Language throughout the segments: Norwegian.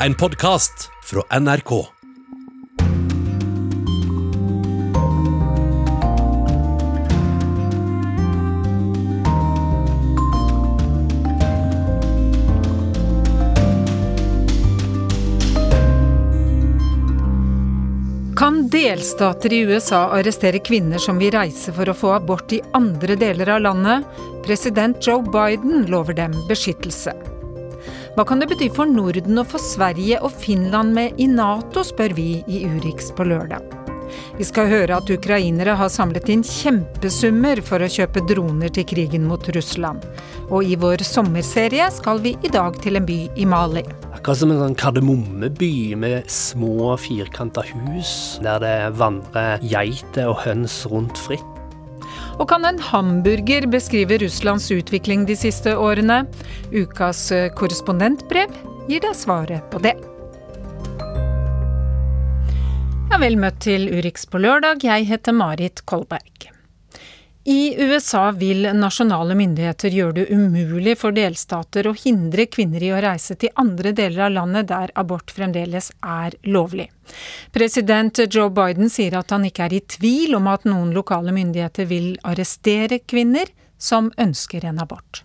En podkast fra NRK. Kan delstater i USA arrestere kvinner som vil reise for å få abort i andre deler av landet? President Joe Biden lover dem beskyttelse. Hva kan det bety for Norden å få Sverige og Finland med i Nato, spør vi i Urix på lørdag. Vi skal høre at ukrainere har samlet inn kjempesummer for å kjøpe droner til krigen mot Russland. Og i vår sommerserie skal vi i dag til en by i Mali. Akkurat som en sånn kardemommeby med små, firkanta hus, der det vandrer geiter og høns rundt fritt. Og kan en hamburger beskrive Russlands utvikling de siste årene? Ukas korrespondentbrev gir deg svaret på det. Ja, vel møtt til Urix på lørdag. Jeg heter Marit Kolberg. I USA vil nasjonale myndigheter gjøre det umulig for delstater å hindre kvinner i å reise til andre deler av landet der abort fremdeles er lovlig. President Joe Biden sier at han ikke er i tvil om at noen lokale myndigheter vil arrestere kvinner som ønsker en abort.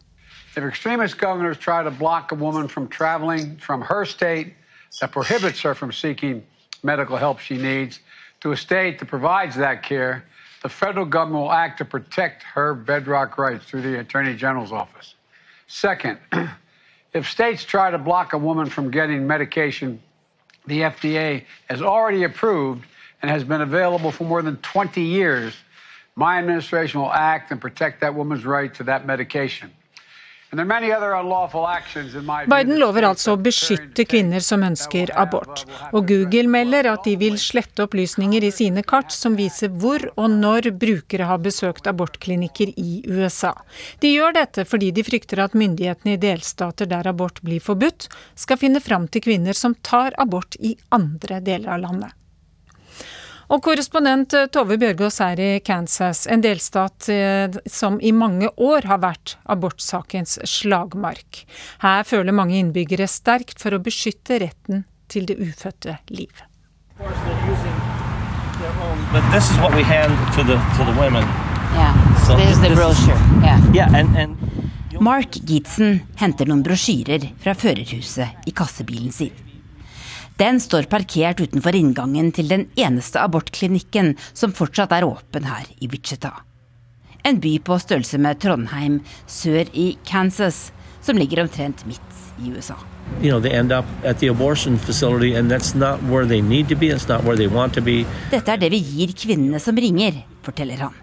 If extremist governors try to block a woman from traveling from her state that prohibits her from seeking medical help she needs to a state that provides that care, the federal government will act to protect her bedrock rights through the Attorney General's office. Second, if states try to block a woman from getting medication the FDA has already approved and has been available for more than 20 years, my administration will act and protect that woman's right to that medication. Biden lover altså å beskytte kvinner som ønsker abort, og Google melder at de vil slette opplysninger i sine kart som viser hvor og når brukere har besøkt abortklinikker i USA. De gjør dette fordi de frykter at myndighetene i delstater der abort blir forbudt, skal finne fram til kvinner som tar abort i andre deler av landet. Og korrespondent Tove Bjørgaas er i Kansas, en delstat som i mange år har vært abortsakens slagmark. Her føler mange innbyggere sterkt for å beskytte retten til det ufødte liv. But this is what we hand to the to the women. Yeah, So this is the brochure. Yeah. Yeah, and and Mark Gidsen henter noen brosjyrer fra førerhuset i kassebilen sin. Den står parkert utenfor inngangen til den eneste abortklinikken som fortsatt er åpen her i Wichita. En by på størrelse med Trondheim sør i Kansas, som ligger omtrent midt i USA. you know facility, be. Dette er det vi gir kvinnene som ringer, forteller han.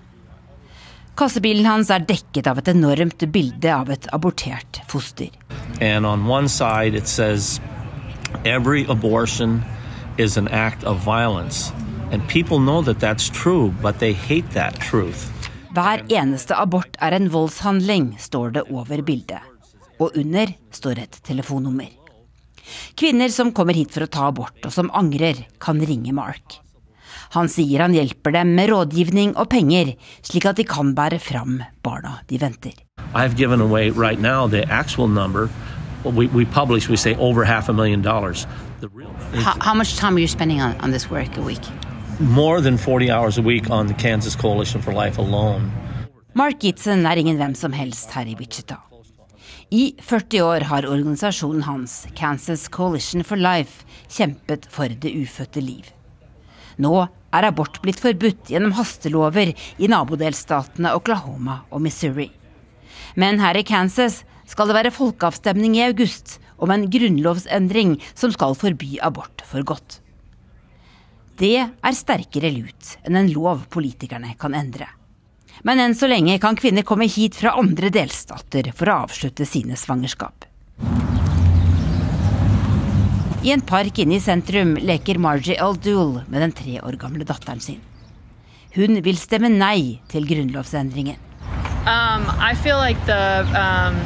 Kassebilen hans er dekket av et enormt bilde av et abortert foster. And on one side it says, every abortion is an act of violence, and people know that that's true, but they hate that truth. Hver eneste abort er en voldshandling, står det over bildet. Og under står et telefonnummer. Kvinner som kommer hit for å ta abort, og som angrer, kan ringe Mark. Han sier han hjelper dem med rådgivning og penger, slik at de kan bære fram barna de venter. I've given away right now the actual number. We, we publish, we say over half a million dollars. The real, How, how much time are you spending on, on this work a week? more than 40 hours a week on the Kansas Coalition for Life alone. Mark Gitzen er ingen hvem som helst her i Wichita. I 40 år har organisasjonen hans, Kansas Coalition for Life, kjempet for det ufødte liv. Nå er abort blitt forbudt gjennom hastelover i nabodelstatene Oklahoma og Missouri. Men her i Kansas skal det være folkeavstemning i august om en grunnlovsendring som skal forby abort for godt. Det er sterkere lut enn en lov politikerne kan endre. Men enn så lenge kan kvinner komme hit fra andre delstater for å avslutte sine svangerskap. I en park inne i sentrum leker Margie Aldul med den tre år gamle datteren sin. Hun vil stemme nei til grunnlovsendringen. Um, I feel like um,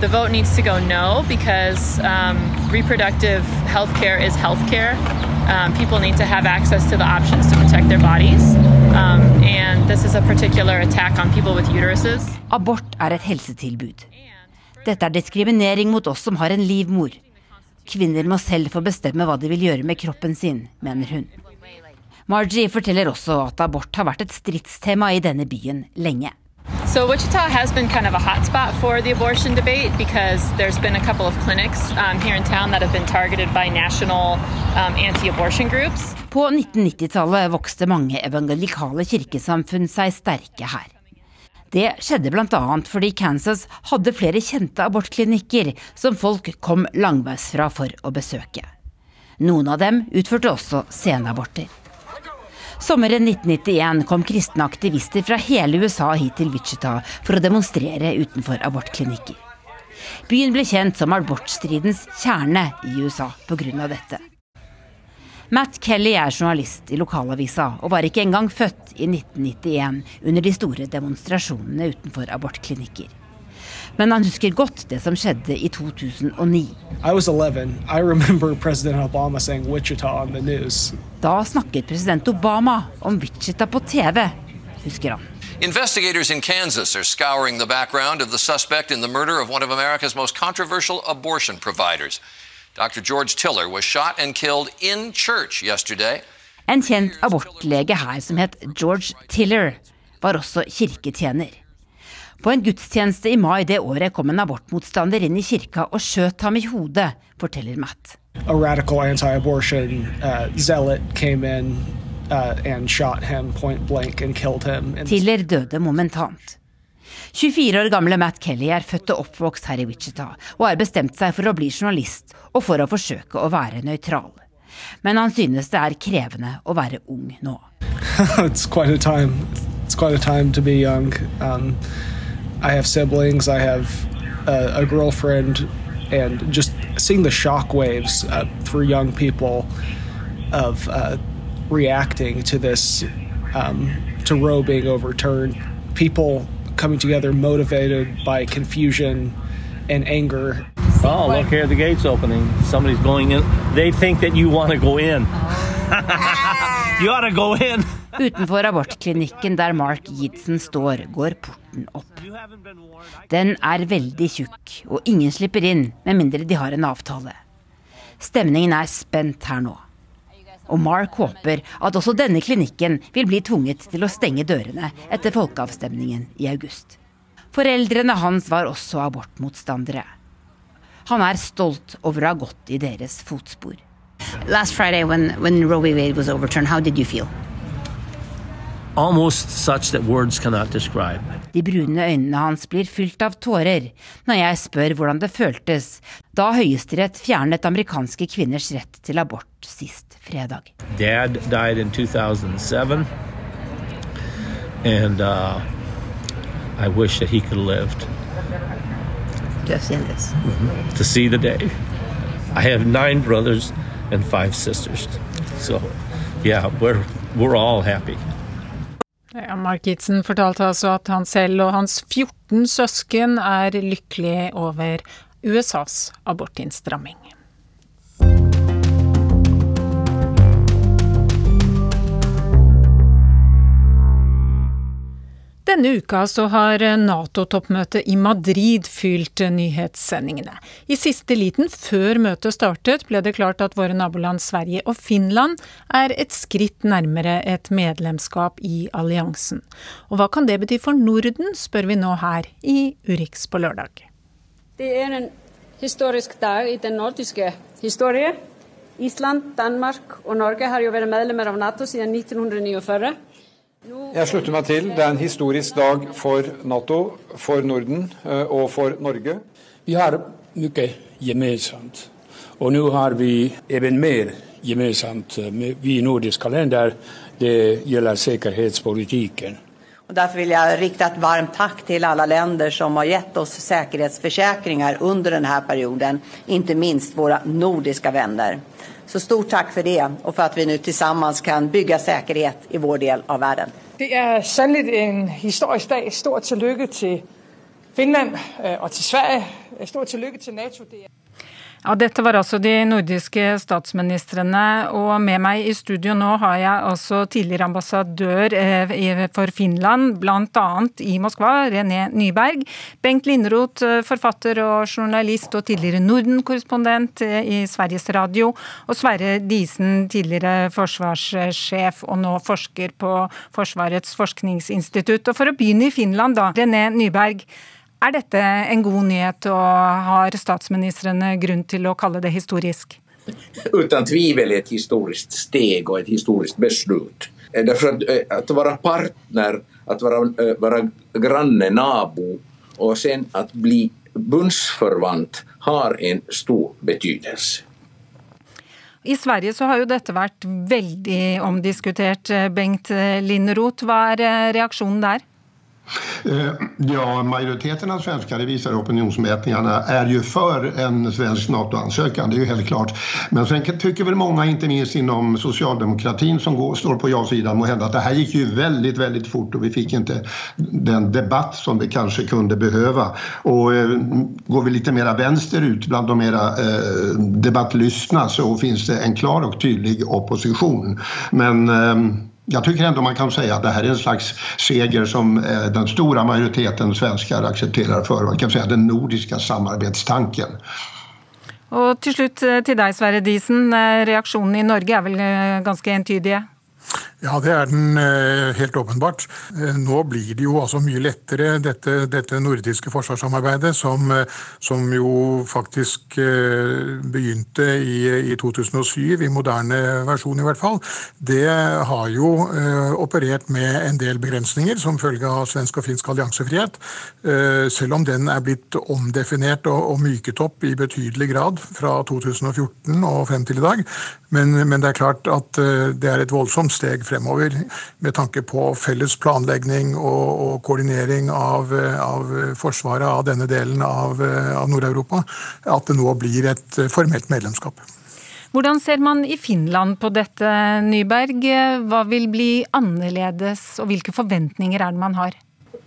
the vote needs to go no because um, reproductive health care is health care. Um, people need to have access to the options to protect their bodies. Um, and this is a particular attack on people with uteruses. Abort er et helsetilbud. Dette er diskriminering mot oss som har en livmor. Kvinner må selv få bestemme hva de vil gjøre med kroppen sin, mener hun. Margie forteller også at abort har vært et stridstema i denne byen lenge. So Wichita has been kind of a hotspot for the abortion debate because there's been a couple of clinics um, here in town that have been targeted by national um, anti-abortion groups. På 1990-tallet vokste mange evangelikale kirkesamfunn seg sterke her. Det skjedde bl.a. fordi Kansas hadde flere kjente abortklinikker som folk kom langveisfra for å besøke. Noen av dem utførte også senaborter. Sommeren 1991 kom kristne aktivister fra hele USA hit til Wichita for å demonstrere utenfor abortklinikker. Byen ble kjent som abortstridens kjerne i USA pga. dette. Matt Kelly er journalist i lokalavisa, og var ikke engang født i 1991 under de store demonstrasjonene utenfor abortklinikker. Men han husker godt det som skjedde i 2009. Da snakket president Obama om Wichita på TV, husker han. Investigators in Kansas are scouring the background of the suspect in the murder of one of America's most controversial abortion providers. Dr. George Tiller was shot and killed in church yesterday. En kjent abortlege her som het George Tiller, var også kirketjener. På en gudstjeneste i mai det året kom en abortmotstander inn i kirka og skjøt ham i hodet, forteller Matt. A radical anti-abortion uh, zealot came in uh, and shot him point blank and killed him. Tiller døde momentant. 24 år gamle Matt Kelly er født og oppvokst her i Wichita, og har bestemt seg for å bli journalist og for å forsøke å være nøytral. Men han synes det er krevende å være ung nå. It's quite a time. It's quite a time to be young. Um, I have siblings, I have a, girlfriend, and just seeing the shock waves uh, through young people of uh, reacting to this, um, to Roe being overturned, people coming together motivated by confusion and anger. Oh, look here, the gate's opening. Somebody's going in. They think that you want to go in. you ought to go in. Utenfor abortklinikken der Mark Gidson står, går porten opp. Den er veldig tjukk, og ingen slipper inn med mindre de har en avtale. Stemningen er spent her nå. Og Mark håper at også denne klinikken vil bli tvunget til å stenge dørene etter folkeavstemningen i august. Foreldrene hans var også abortmotstandere. Han er stolt over å ha gått i deres fotspor. Last Friday, when, when. Wade was overturned, how did you feel? De brune øynene hans blir fylt av tårer når jeg spør hvordan det føltes da Høyesterett fjernet amerikanske kvinners rett til abort sist fredag. Dad died in 2007, and uh, I wish that he could have lived. To have seen this. Mm -hmm. To see the day. I have nine brothers and five sisters. So, yeah, we're, we're all happy. Ja, Mark Gitsen fortalte altså at han selv og hans 14 søsken er lykkelige over USAs abortinnstramming. Denne uka så har Nato-toppmøtet i Madrid fylt nyhetssendingene. I siste liten før møtet startet ble det klart at våre naboland Sverige og Finland er et skritt nærmere et medlemskap i alliansen. Og hva kan det bety for Norden, spør vi nå her i Urix på lørdag. Det er en historisk dag i den nordiske historie. Island, Danmark og Norge har jo vært medlemmer av Nato siden 1949. Jeg slutter meg til. Det er en historisk dag for Nato, for Norden eh, og for Norge. Vi har mye gemensamt. Og nå har vi even mer gemensamt, vi nordiske länder. Det gjelder sikkerhetspolitikken. Og Derfor vil jeg rikte et varmt takk til alle länder som har gitt oss sikkerhetsforsikringer under denne perioden, ikke minst våre nordiske vänner. Så stort takk for det og for at vi nå sammen kan bygge sikkerhet i vår del av verden. Det er sannelig en historisk dag. Stort tillykke til Finland øh, og til Sverige. Stort tillykke til NATO. Ja, Dette var altså de nordiske statsministrene, og med meg i studio nå har jeg altså tidligere ambassadør eh, for Finland, bl.a. i Moskva, René Nyberg. Bengt Lindroth, eh, forfatter og journalist og tidligere Norden-korrespondent eh, i Sveriges Radio. Og Sverre Disen, tidligere forsvarssjef og nå forsker på Forsvarets forskningsinstitutt. Og For å begynne i Finland, da. René Nyberg. Er dette en god nyhet, og har statsministrene grunn til å kalle det historisk? Uten tvivel et historisk steg og et historisk beslut. Derfor at, att, være partner, at være, eh, vara granne, nabo og sen at bli bunnsforvant, har en stor betydelse. I Sverige så har jo dette vært veldig omdiskutert. Bengt Lindroth, hva er reaksjonen der? Eh, ja, majoriteten av svenskar, det visar opinionsmätningarna, är ju för en svensk NATO-ansökan, det är ju helt klart. Men sen tycker väl många, inte minst inom socialdemokratin som går, står på ja-sidan, må hända att det här gick ju väldigt, väldigt fort och vi fick inte den debatt som vi kanske kunde behöva. Och eh, går vi lite mera vänsterut bland de mera eh, debattlystna så finns det en klar och tydlig opposition. Men eh, jag tycker ändå man kan säga att det här är en slags seger som eh, den stora majoriteten svenskar accepterar för, man kan säga den nordiska samarbetstanken. Og til slutt till til deg, Sverre Disen. Eh, reaksjonen i Norge er vel ganske entydige? Ja, det er den eh, helt åpenbart. Eh, nå blir det jo altså mye lettere, dette, dette nordiske forsvarssamarbeidet, som, eh, som, jo faktisk begynte i, i, 2007, i moderne versjon i hvert fall. Det har jo operert med en del begrensninger som følge av svensk og finsk alliansefrihet. Selv om den er blitt omdefinert og, og myket opp i betydelig grad fra 2014 og frem til i dag. Men, men det er klart at det er et voldsomt steg fremover med tanke på felles planlegging og, og koordinering av, av, forsvaret av denne delen av, av Nord-Europa, at det nå blir et formelt medlemskap. Hvordan ser man i Finland på dette, Nyberg? Hva vil bli annerledes, og hvilke forventninger er det man har?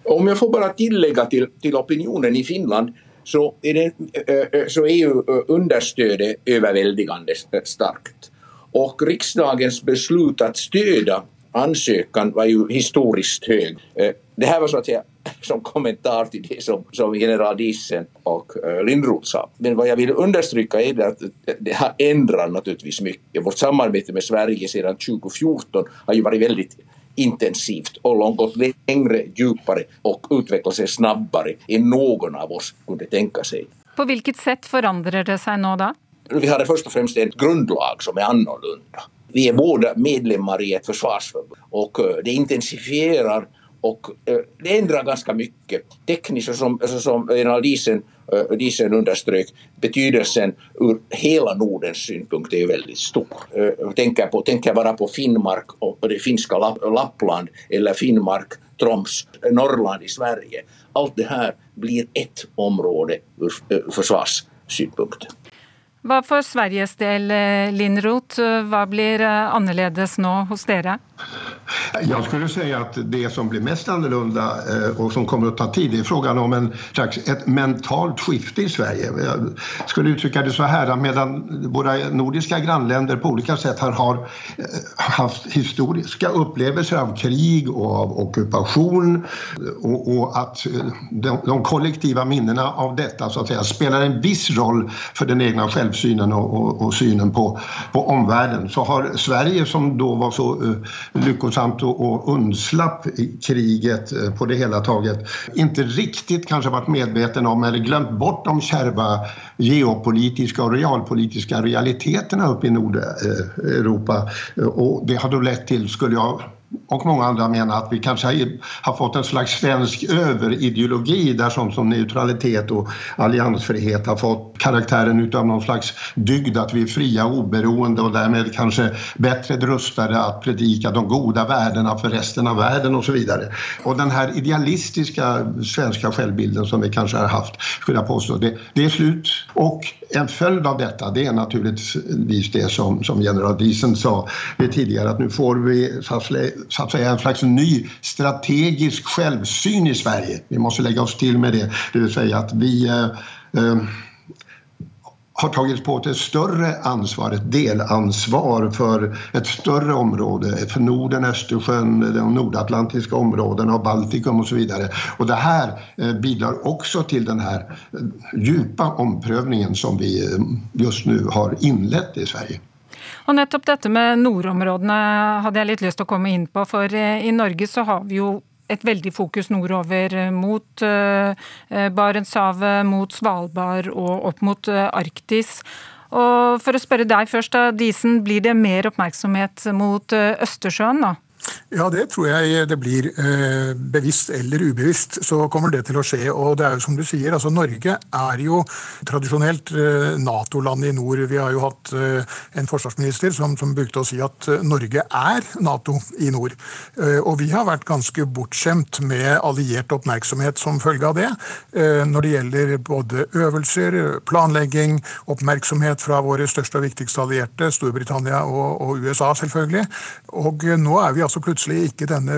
Om jeg får bare tillegge til, til opinionen i Finland, så er, det, så er jo understøtet overveldende starkt. Och riksdagens beslut att stödja ansökan var ju historiskt hög. Eh, det här var så att säga som kommentar till det som, som general Dissen och uh, Lindroth sa. Men vad jag vill understryka är att det har ändrat naturligtvis mycket. Vårt samarbete med Sverige sedan 2014 har ju varit väldigt intensivt och gått längre, djupare och utvecklat sig snabbare än någon av oss kunde tänka sig. På vilket sätt förändrar det sig nu då? Vi har først og fremst et grundlag som er annorlunda. Vi er både medlemmer i et forsvarsforbund, och eh, det intensifierer och eh, det ändrar ganska mycket. Tekniskt, som, som Diesen, understrøk, Diesen underströk, betydelsen ur hela Nordens synpunkt är ju väldigt stor. Tänker, på, tänker bara på Finnmark och det finska Lappland eller Finnmark, Troms, Norrland i Sverige. Allt det här blir ett område ur försvarssynpunkt. Hva for Sveriges del, eh, Lindroth, hva blir eh, annerledes nå hos dere? Jag skulle säga att det som blir mest annorlunda og och som kommer att ta tid är frågan om en slags, ett mentalt skifte i Sverige. Jag skulle uttrycka det så här, medan våra nordiska grannländer på olika sätt har, har eh, haft historiska upplevelser av krig och av ockupation och, och att eh, de, de, kollektiva minnena av säga spelar en viss roll för den egna självsynen och, och, och synen på, på omvärlden så har Sverige som då var så uh, lyckosamt och, och undslapp i kriget uh, på det hela taget inte riktigt kanske varit medveten om eller glömt bort de kärva geopolitiska och realpolitiska realiteterna uppe i Nordeuropa. Och det har då lett till, skulle jag och många andra menar att vi kanske har fått en slags svensk överideologi där sånt som neutralitet och alliansfrihet har fått karaktären utav någon slags dygd att vi är fria och oberoende och därmed kanske bättre rustade att predika de goda värdena för resten av världen och så vidare. Och den här idealistiska svenska självbilden som vi kanske har haft, skulle jag påstå, det, det är slut. Och en följd av detta, det är naturligtvis det som, som general Diesen sa tidigare, att nu får vi så att säga, en slags ny strategisk självsyn i Sverige. Vi måste lägga oss till med det, det vill säga att vi eh, eh har tagit på ett större ansvar, ett delansvar för ett större område, för Norden, Östersjön, de nordatlantiska områdena och Baltikum och så vidare. Och det här eh, bidrar också till den här eh, djupa omprövningen som vi just nu har inlett i Sverige. Og nettopp dette med nordområdene hadde jeg litt lyst til å komme inn på, for i Norge så har vi jo et veldig fokus nordover eh, mot uh, Barentshavet, mot Svalbard og opp mot Arktis. Og For å spørre deg først, da, Disen, blir det mer oppmerksomhet mot Østersjøen? da? Ja, det tror jeg det blir. Eh, bevisst eller ubevisst så kommer det til å skje. Og det er jo som du sier, altså Norge er jo tradisjonelt eh, Nato-landet i nord. Vi har jo hatt eh, en forsvarsminister som, som brukte å si at Norge er Nato i nord. Og vi har vært ganske bortskjemt med alliert oppmerksomhet som følge av det. Når det gjelder både øvelser, planlegging, oppmerksomhet fra våre største og viktigste allierte, Storbritannia og, og USA selvfølgelig. Og nå er vi altså altså plutselig ikke denne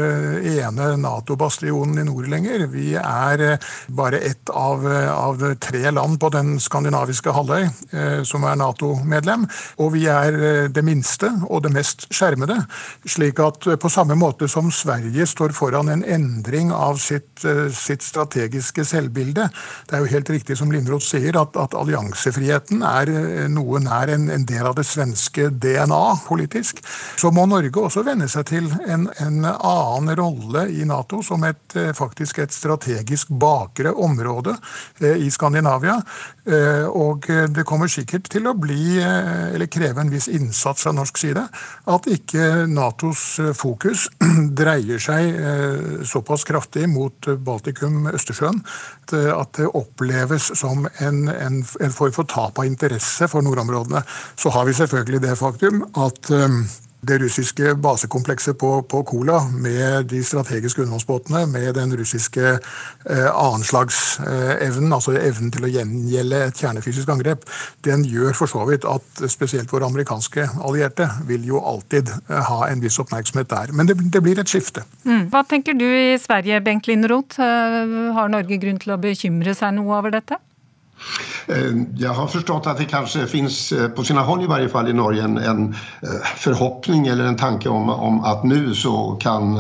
ene Nato-bastionen i nord lenger. Vi er eh, bare ett av, eh, av tre land på den skandinaviske halvøy eh, som er Nato-medlem. Og vi er det minste og det mest skjermede. Slik at på samme måte som Sverige står foran en endring av sitt, sitt strategiske selvbilde Det er jo helt riktig som Lindroth sier, at, at alliansefriheten er noe nær en, en del av det svenske DNA politisk. Så må Norge også venne seg til en, en annen rolle i Nato som et, eh, faktisk et strategisk bakre område eh, i Skandinavia. Eh, og det kommer sikkert til å bli, eller kreve en viss innsats fra norsk side, at ikke Natos fokus dreier seg såpass kraftig mot Baltikum, Østersjøen, at det oppleves som en, en, en form for tap av interesse for nordområdene. Så har vi selvfølgelig det faktum at det russiske basekomplekset på, på, Kola med de strategiske undervannsbåtene, med den russiske eh, annenslagsevnen, eh, altså evnen til å gjengjelde et kjernefysisk angrep, den gjør for så vidt at spesielt våre amerikanske allierte vil jo alltid eh, ha en viss oppmerksomhet der. Men det, det blir et skifte. Mm. Hva tenker du i Sverige, Bengt Lindroth? Eh, har Norge grunn til å bekymre seg noe over dette? Eh, jag har förstått att det kanske finns, eh, på sina håll i varje fall i Norge, en, en eh, förhoppning eller en tanke om, om, att nu så kan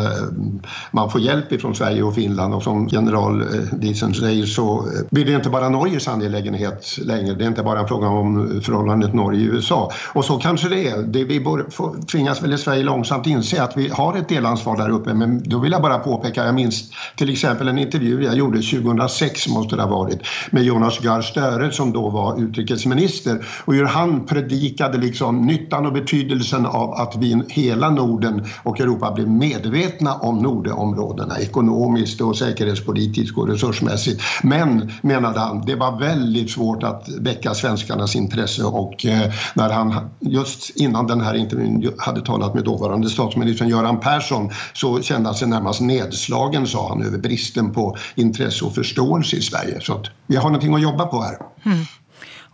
man få hjälp ifrån Sverige och Finland och som general Diesen säger så blir det inte bara Norges angelägenhet längre. Det är inte bara en fråga om förhållandet Norge-USA. Och så kanske det är. Det vi får, tvingas väl i Sverige långsamt inse att vi har ett delansvar där uppe. Men då vill jag bara påpeka, jag minns till exempel en intervju jag gjorde 2006 måste det ha varit med Jonas Gahr Störe som da var utrikesminister och hur han predikade liksom nyttan och betydelsen av att vi hela Norden och Europa blir medvetna om Nordenområdena ekonomiskt och säkerhetspolitiskt och resursmässigt. Men, menade han, det var väldigt svårt att väcka svenskarnas intresse och eh, när han just innan den här intervjun hade med dåvarande statsministern Göran Persson så kände han sig närmast nedslagen, sa han, över bristen på intresse och förståelse i Sverige. Så vi har någonting att jobba på här. Mm.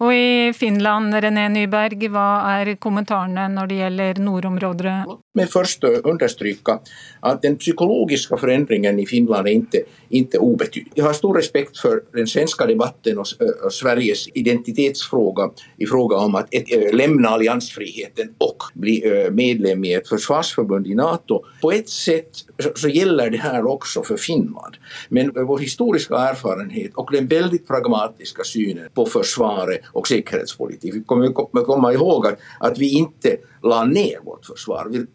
Og i Finland, René Nyberg, hva er kommentarene når det gjelder nordområdene? Men först understryka att den psykologiska förändringen i Finland är inte, inte obetydlig. Jag har stor respekt för den svenska debatten och, och Sveriges identitetsfråga i fråga om att ett, äh, lämna alliansfriheten och bli äh, medlem i ett försvarsförbund i NATO. På ett sätt så, så gäller det här också för Finland. Men vår historiska erfarenhet och den väldigt pragmatiska synen på försvaret och säkerhetspolitik. Vi kommer komma ihåg att, att vi inte la ner vårt försvar. Vi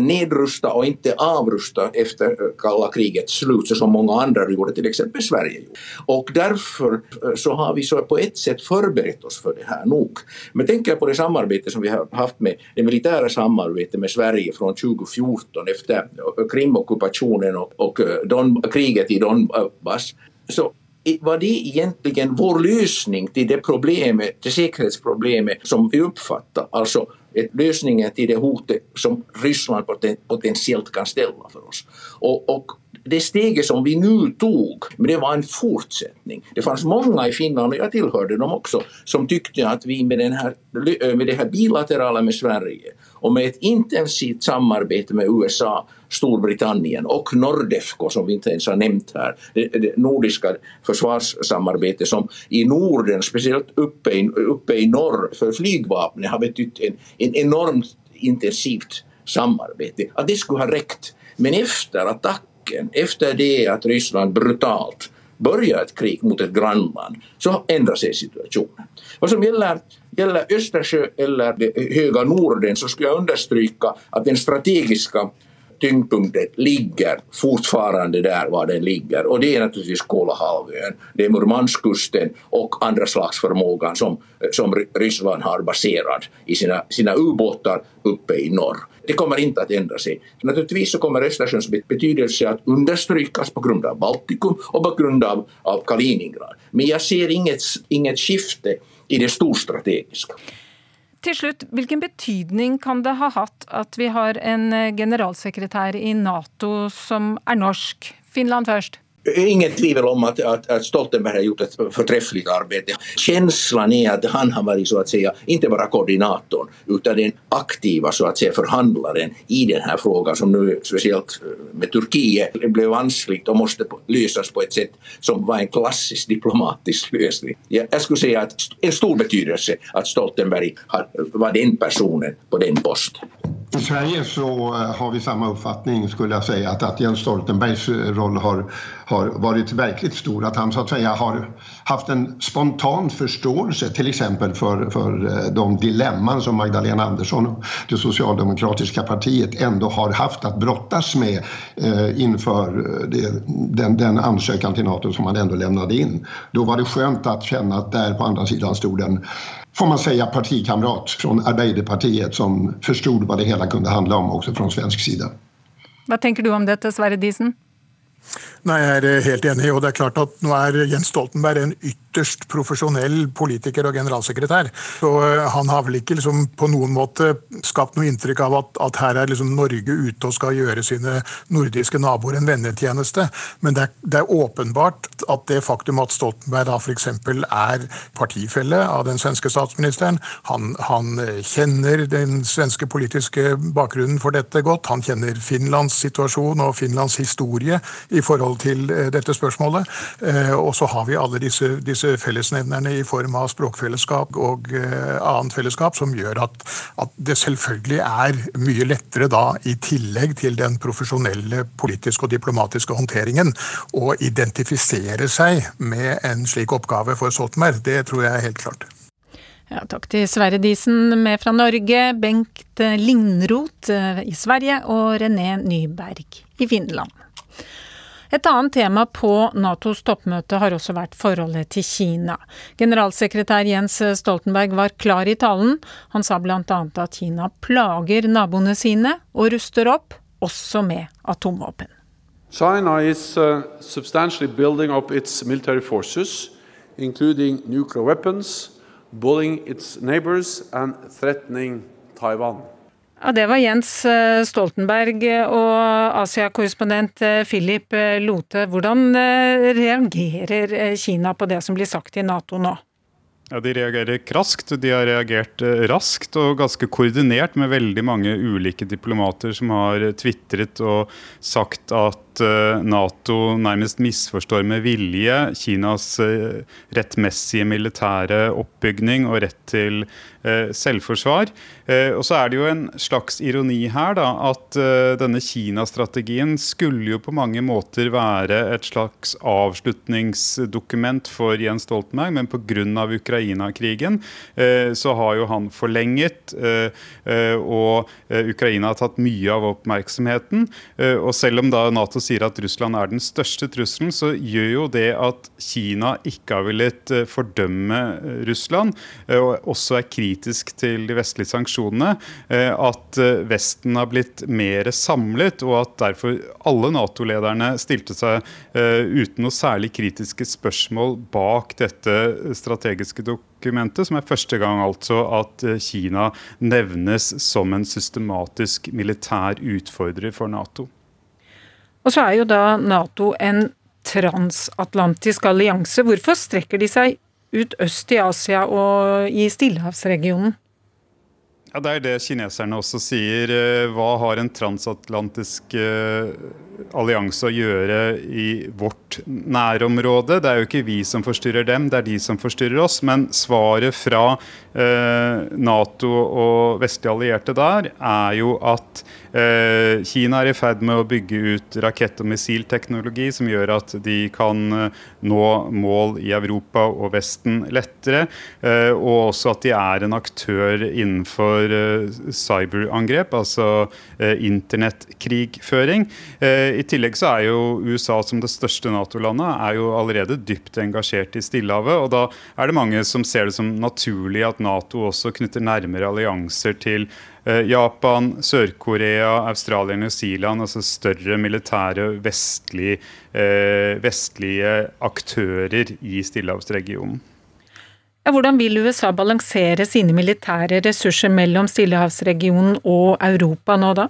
nedrusta och inte avrusta efter kalla krigets slut, så som många andra gjorde, till exempel Sverige. Och därför eh, så har vi så på ett sätt förberett oss för det här nog. Men tänker jag på det samarbete som vi har haft med det militära samarbetet med Sverige från 2014 efter Krimockupationen och, och eh, Don, kriget i Donbass, så var det egentligen vår lösning till det problemet, det säkerhetsproblemet som vi uppfattar, alltså lösningen till det hotet som Ryssland potentiellt kan ställa för oss. Och, och det steget som vi nu tog, men det var en fortsetning. Det fanns mange i Finland, og jeg tilhørte dem også, som tykte at vi med, den med det her bilaterale med Sverige og med et intensivt samarbeid med USA, Storbritannien og Nordefco som vi ikke ens har nevnt her, det, det nordiske forsvarssamarbeidet som i Norden, speciellt oppe i, oppe i norr for flygvapnet har betytt en, en enormt intensivt samarbeid. At det skulle ha rekt. Men efter attacken, efter det att Ryssland brutalt börjar ett krig mot ett grannland, så ändrar sig situationen. Vad som gäller, gäller Östersjö eller det höga Norden så skulle jag understryka att den strategiska tyngdpunkten ligger fortfarande där var den ligger och det är naturligtvis Kolahalvön, det är Murmanskusten och andra slags förmågan som, som Ryssland har baserat i sina, sina ubåtar uppe i norr. Det kommer inte att ändra sig. Naturligtvis så kommer Östersjöns betydelse att understrykas på grund av Baltikum och på grund av, av Kaliningrad. Men jag ser inget, inget skifte i det storstrategiska. Til slutt, hvilken betydning kan det ha hatt at vi har en eh, generalsekretær i Nato som er norsk? Finland først. Inget tvivel om att, att, att, Stoltenberg har gjort ett förträffligt arbete. Känslan är att han har varit så att säga inte bara koordinatorn utan den aktiva så att säga förhandlaren i den här frågan som nu speciellt med Turkiet blev vanskligt och måste lösas på ett sätt som var en klassisk diplomatisk lösning. Jag skulle säga att en stor betydelse att Stoltenberg var den personen på den posten. I Sverige så eh, har vi samma uppfattning skulle jag säga att, att Jens Stoltenbergs eh, roll har, har varit verkligt stor. Att han så att säga har haft en spontan förståelse till exempel för, för eh, de dilemman som Magdalena Andersson och det socialdemokratiska partiet ändå har haft att brottas med eh, inför det, den, den ansökan till Nato som man ändå lämnade in. Då var det skönt att känna att där på andra sidan stod en får man säga, partikamrat från Arbeiderpartiet som förstod vad det hela kunde handla om också från svensk sida. Vad tänker du om detta, Sverre Diesen? Nei, Jeg er helt enig. og det er klart at Nå er Jens Stoltenberg en ytterst profesjonell politiker og generalsekretær. så eh, Han har vel ikke liksom på noen måte skapt noe inntrykk av at, at her er liksom Norge ute og skal gjøre sine nordiske naboer en vennetjeneste. Men det er, det er åpenbart at det faktum at Stoltenberg da f.eks. er partifelle av den svenske statsministeren, han, han kjenner den svenske politiske bakgrunnen for dette godt, han kjenner Finlands situasjon og Finlands historie i forhold til eh, dette spørsmålet. Eh, og så har vi alle disse, disse fellesnevnerne i form av språkfellesskap og eh, annet fellesskap, som gjør at, at, det selvfølgelig er mye lettere da, i tillegg til den profesjonelle politiske og diplomatiske håndteringen, å identifisere seg med en slik oppgave for Stoltenberg. Det tror jeg er helt klart. Ja, takk til Sverre Disen med fra Norge, Bengt Lindroth i Sverige og René Nyberg i Finland. Et annet tema på Natos toppmøte har også vært forholdet til Kina. Generalsekretær Jens Stoltenberg var klar i talen. Han sa bl.a. at Kina plager naboene sine og ruster opp, også med atomvåpen. China is uh, substantially building up its military forces, including nuclear weapons, bullying its neighbors Taiwan. Ja, Det var Jens eh, Stoltenberg og Asia-korrespondent eh, Philip eh, Lote. Hvordan reagerer Kina på det som blir sagt i Nato nå? Ja, De reagerer raskt. De har reagert raskt og ganske koordinert med veldig mange ulike diplomater som har tvitret og sagt at Nato nærmest misforstår med vilje Kinas rettmessige militære oppbygning og rett til Eh, selvforsvar. Eh, og så er det jo en slags ironi her, da, at eh, denne Kina-strategien skulle jo på mange måter være et slags avslutningsdokument for Jens Stoltenberg, men pga. Ukraina-krigen så har jo han forlenget, og Ukraina har tatt mye av oppmerksomheten. Og selv om da Nato sier at Russland er den største trusselen, så gjør jo det at Kina ikke har villet fordømme Russland, og også er kritisk til de vestlige sanksjonene, eh, at eh, Vesten har blitt mer samlet, og at derfor alle Nato-lederne stilte seg eh, uten noe særlig kritiske spørsmål bak dette strategiske dokumentet, som er første gang altså at Kina nevnes som en systematisk militær utfordrer for Nato. Og så er jo da Nato en transatlantisk allianse. Hvorfor strekker de seg ut øst i Asia og i Stillehavsregionen? Ja, Det er det kineserne også sier. Eh, hva har en transatlantisk uh, allianse å gjøre i vårt nærområde? Det er jo ikke vi som forstyrrer dem, det er de som forstyrrer oss. Men svaret fra eh, Nato og vestlige allierte der er jo at eh, Kina er i ferd med å bygge ut rakett- og missilteknologi som gjør at de kan nå mål i Europa og Vesten lettere. og også at de er en aktør innenfor for uh, cyberangrep, altså uh, internettkrigføring. Uh, I tillegg så er jo USA som det største Nato-landet er jo allerede dypt engasjert i Stillehavet. og Da er det mange som ser det som naturlig at Nato også knytter nærmere allianser til Japan, Sør-Korea, Australia og New Zealand, altså større militære vestlige, vestlige aktører i stillehavsregionen. Hvordan vil USA balansere sine militære ressurser mellom Stillehavsregionen og Europa nå da?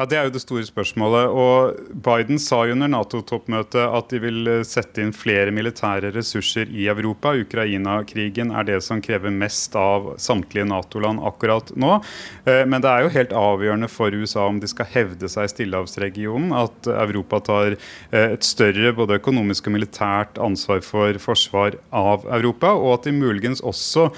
Ja, Det er jo det store spørsmålet. og Biden sa jo under Nato-toppmøtet at de vil eh, sette inn flere militære ressurser i Europa. Ukraina-krigen er det som krever mest av samtlige Nato-land akkurat nå. Eh, men det er jo helt avgjørende for USA om de skal hevde seg i Stillehavsregionen, at Europa tar eh, et større både økonomisk og militært ansvar for forsvar av Europa, og at de muligens også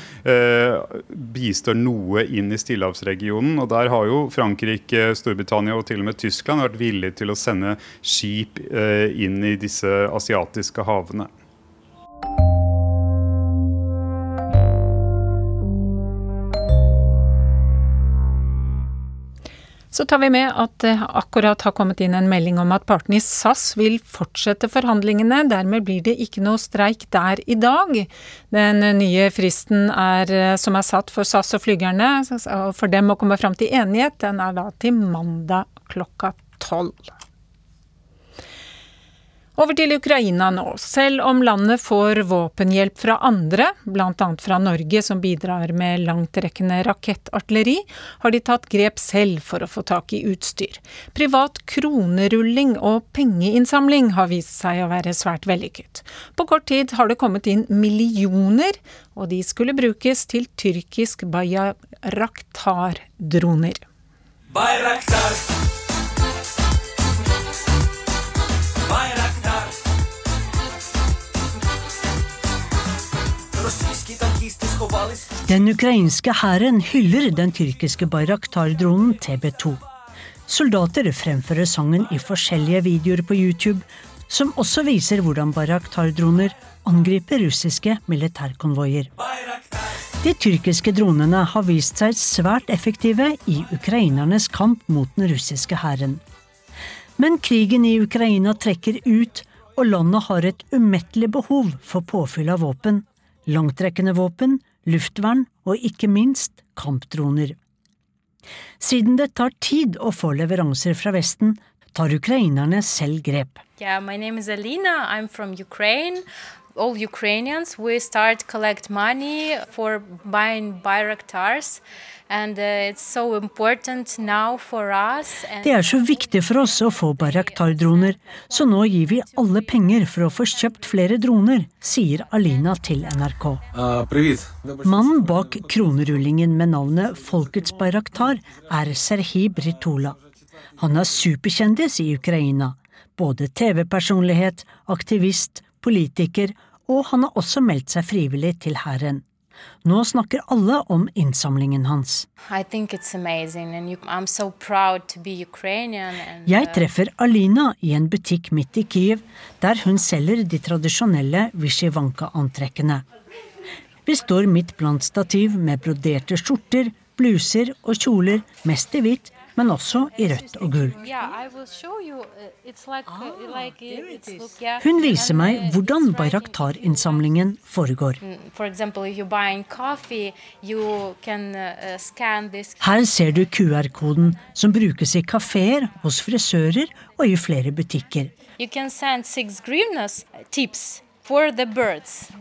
bistår noe inn i Stillehavsregionen. Og der har jo Frankrike, Storbritannia Storbritannia og til og med Tyskland vært villige til å sende skip eh, inn i disse asiatiske havene. Så tar vi med at det akkurat har kommet inn en melding om at partene i SAS vil fortsette forhandlingene. Dermed blir det ikke noe streik der i dag. Den nye fristen er, som er satt for SAS og flygerne, for dem å komme fram til enighet, den er da til mandag klokka tolv. Over til Ukraina nå. Selv om landet får våpenhjelp fra andre, bl.a. fra Norge som bidrar med langtrekkende rakettartilleri, har de tatt grep selv for å få tak i utstyr. Privat kronerulling og pengeinnsamling har vist seg å være svært vellykket. På kort tid har det kommet inn millioner, og de skulle brukes til tyrkisk Bayraktar-droner. Bayraktar. Den ukrainske hæren hyller den tyrkiske Bayraktar-dronen TB2. Soldater fremfører sangen i forskjellige videoer på YouTube, som også viser hvordan Bayraktar-droner angriper russiske militærkonvoier. De tyrkiske dronene har vist seg svært effektive i ukrainernes kamp mot den russiske hæren. Men krigen i Ukraina trekker ut, og landet har et umettelig behov for påfyll av våpen langtrekkende våpen, luftvern og ikke minst kampdroner. Siden det tar tid å få leveranser fra Vesten, tar ukrainerne selv grep. Yeah, my name is Alina. I'm from Ukraine. All Ukrainians, we start collect money for buying Bayraktars. Uh, Det er så viktig for oss å få Bayraktar-droner, så nå gir vi alle penger for å få kjøpt flere droner, sier Alina til NRK. Mannen bak kronerullingen med navnet Folkets Bayraktar er Serhij Britola. Han er superkjendis i Ukraina. Både TV-personlighet, aktivist, politiker, og han har også meldt seg frivillig til hæren. Nå snakker alle om innsamlingen hans. Jeg uh, treffer Alina i en butikk midt i Kyiv, der hun selger de tradisjonelle Vishivanka-antrekkene. Vi står midt blant stativ med broderte skjorter, bluser og kjoler, mest i hvitt, men også i rødt og gult. Hun viser meg hvordan Bayraktar-innsamlingen foregår. Her ser du QR-koden som brukes i kafeer, hos frisører og i flere butikker.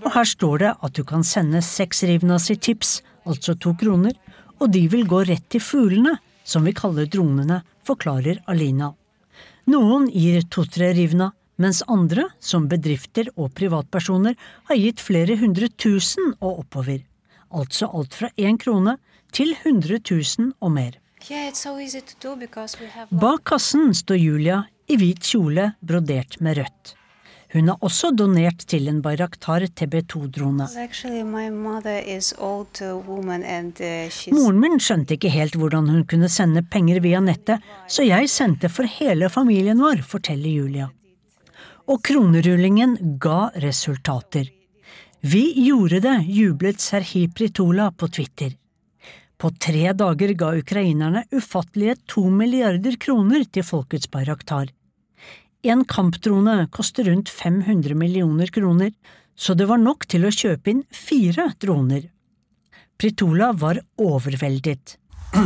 Og her står det at du kan sende seks rivnas i tips, altså to kroner, og de vil gå rett til fuglene som vi kaller dronene, forklarer Alina. Noen gir to-tre rivna, mens andre, som bedrifter og privatpersoner, har gitt flere hundre tusen og oppover. Altså alt fra én krone til hundre tusen og mer. Bak kassen står Julia i hvit kjole brodert med rødt. Hun har også donert til en Bayraktar TB2-drone. Moren min skjønte ikke helt hvordan hun kunne sende penger via nettet, så jeg sendte for hele familien vår, forteller Julia. Og kronerullingen ga resultater. Vi gjorde det, jublet Serhi Pritola på Twitter. På tre dager ga ukrainerne ufattelige to milliarder kroner til Folkets Bayraktar. En kampdrone koster rundt 500 millioner kroner, så det var nok til å kjøpe inn fire droner. Pritola var overveldet.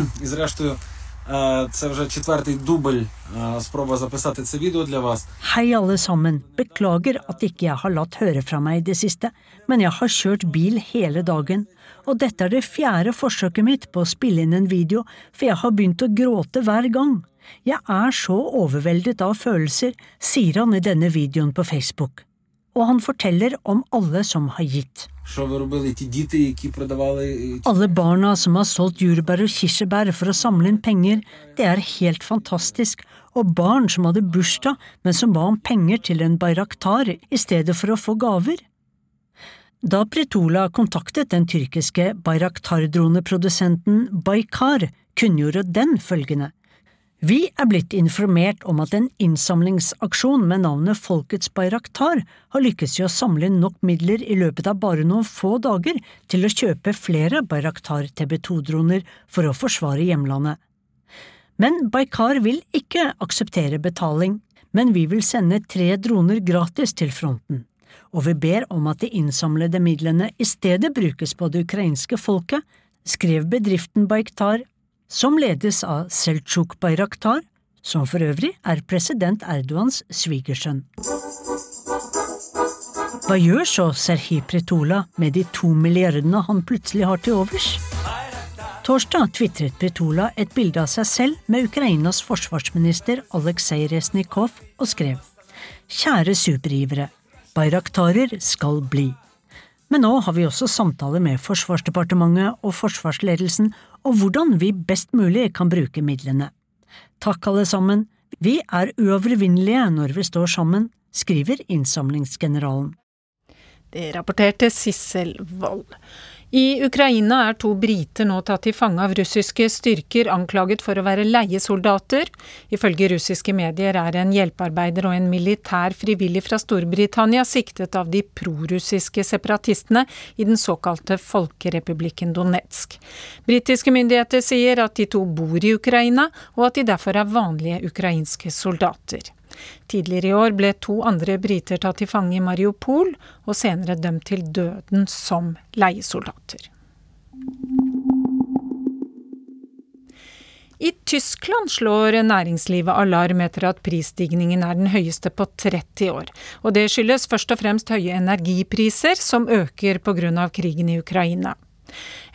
Hei alle sammen, beklager at ikke jeg har latt høre fra meg i det siste, men jeg har kjørt bil hele dagen, og dette er det fjerde forsøket mitt på å spille inn en video, for jeg har begynt å gråte hver gang. Jeg er så overveldet av følelser, sier han i denne videoen på Facebook. Og han forteller om alle som har gitt. Alle barna som har solgt jordbær og kirsebær for å samle inn penger, det er helt fantastisk, og barn som hadde bursdag, men som ba om penger til en bayraktar i stedet for å få gaver. Da Pretola kontaktet den tyrkiske bayraktar-droneprodusenten Baykar, kunngjorde den følgende. Vi er blitt informert om at en innsamlingsaksjon med navnet Folkets Bayraktar har lykkes i å samle inn nok midler i løpet av bare noen få dager til å kjøpe flere Bayraktar TB2-droner for å forsvare hjemlandet. Men Baykar vil ikke akseptere betaling, men vi vil sende tre droner gratis til fronten, og vi ber om at de innsamlede midlene i stedet brukes på det ukrainske folket, skrev bedriften Bayktar som ledes av Seltsjuk Bayraktar, som for øvrig er president Erdogans svigersønn. Hva gjør så Serhi Pretola med de to milliardene han plutselig har til overs? Torsdag tvitret Pretola et bilde av seg selv med Ukrainas forsvarsminister Aleksej Resnikov og skrev Kjære supergivere, Bayraktarer skal bli. Men nå har vi også samtaler med Forsvarsdepartementet og forsvarsledelsen om hvordan vi best mulig kan bruke midlene. Takk alle sammen, vi er uovervinnelige når vi står sammen, skriver innsamlingsgeneralen. Det rapporterte Sissel Wold. I Ukraina er to briter nå tatt til fange av russiske styrker anklaget for å være leiesoldater. Ifølge russiske medier er en hjelpearbeider og en militær frivillig fra Storbritannia siktet av de prorussiske separatistene i den såkalte folkerepublikken Donetsk. Britiske myndigheter sier at de to bor i Ukraina, og at de derfor er vanlige ukrainske soldater. Tidligere i år ble to andre briter tatt til fange i Mariupol, og senere dømt til døden som leiesoldater. I Tyskland slår næringslivet alarm etter at prisstigningen er den høyeste på 30 år. Og det skyldes først og fremst høye energipriser, som øker pga. krigen i Ukraina.